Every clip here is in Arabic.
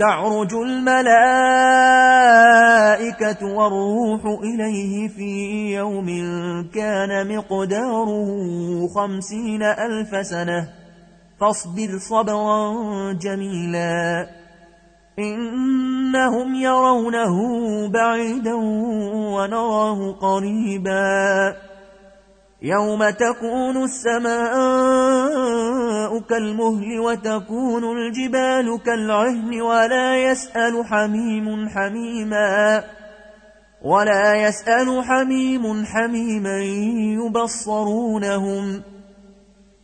تعرج الملائكة والروح إليه في يوم كان مقداره خمسين ألف سنة. فاصبر صبرا جميلا. إنهم يرونه بعيدا ونراه قريبا. يوم تكون السماء كالمهل وتكون الجبال كالعهن ولا يسأل حميم حميما ولا يسأل حميم حميما يبصرونهم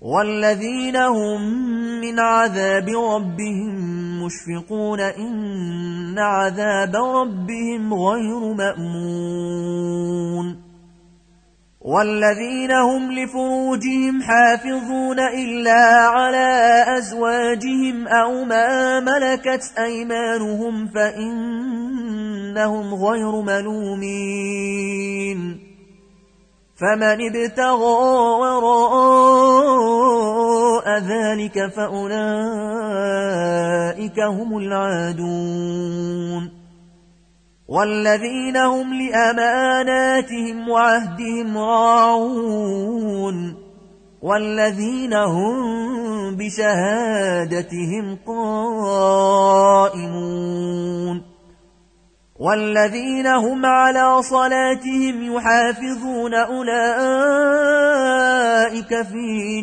والذين هم من عذاب ربهم مشفقون إن عذاب ربهم غير مأمون. والذين هم لفروجهم حافظون إلا على أزواجهم أو ما ملكت أيمانهم فإنهم غير ملومين. فمن ابتغى وراء ذلك فأولئك هم العادون. والذين هم لأماناتهم وعهدهم راعون. والذين هم بشهادتهم قائمون. والذين هم على صلاتهم يحافظون أولئك في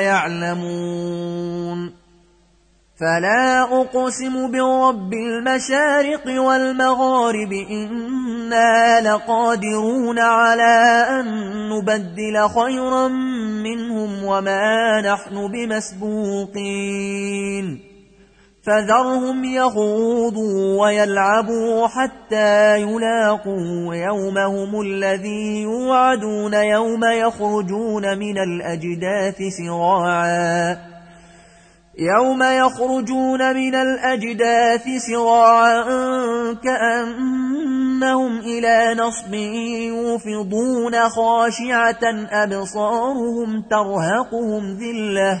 يعلمون. فلا أقسم برب المشارق والمغارب إنا لقادرون على أن نبدل خيرا منهم وما نحن بمسبوقين. فذرهم يخوضوا ويلعبوا حتى يلاقوا يومهم الذي يوعدون يوم يخرجون من الأجداث سراعاً. يوم يخرجون من الأجداث سراعا كأنهم إلى نصب يوفضون خاشعة أبصارهم ترهقهم ذلة.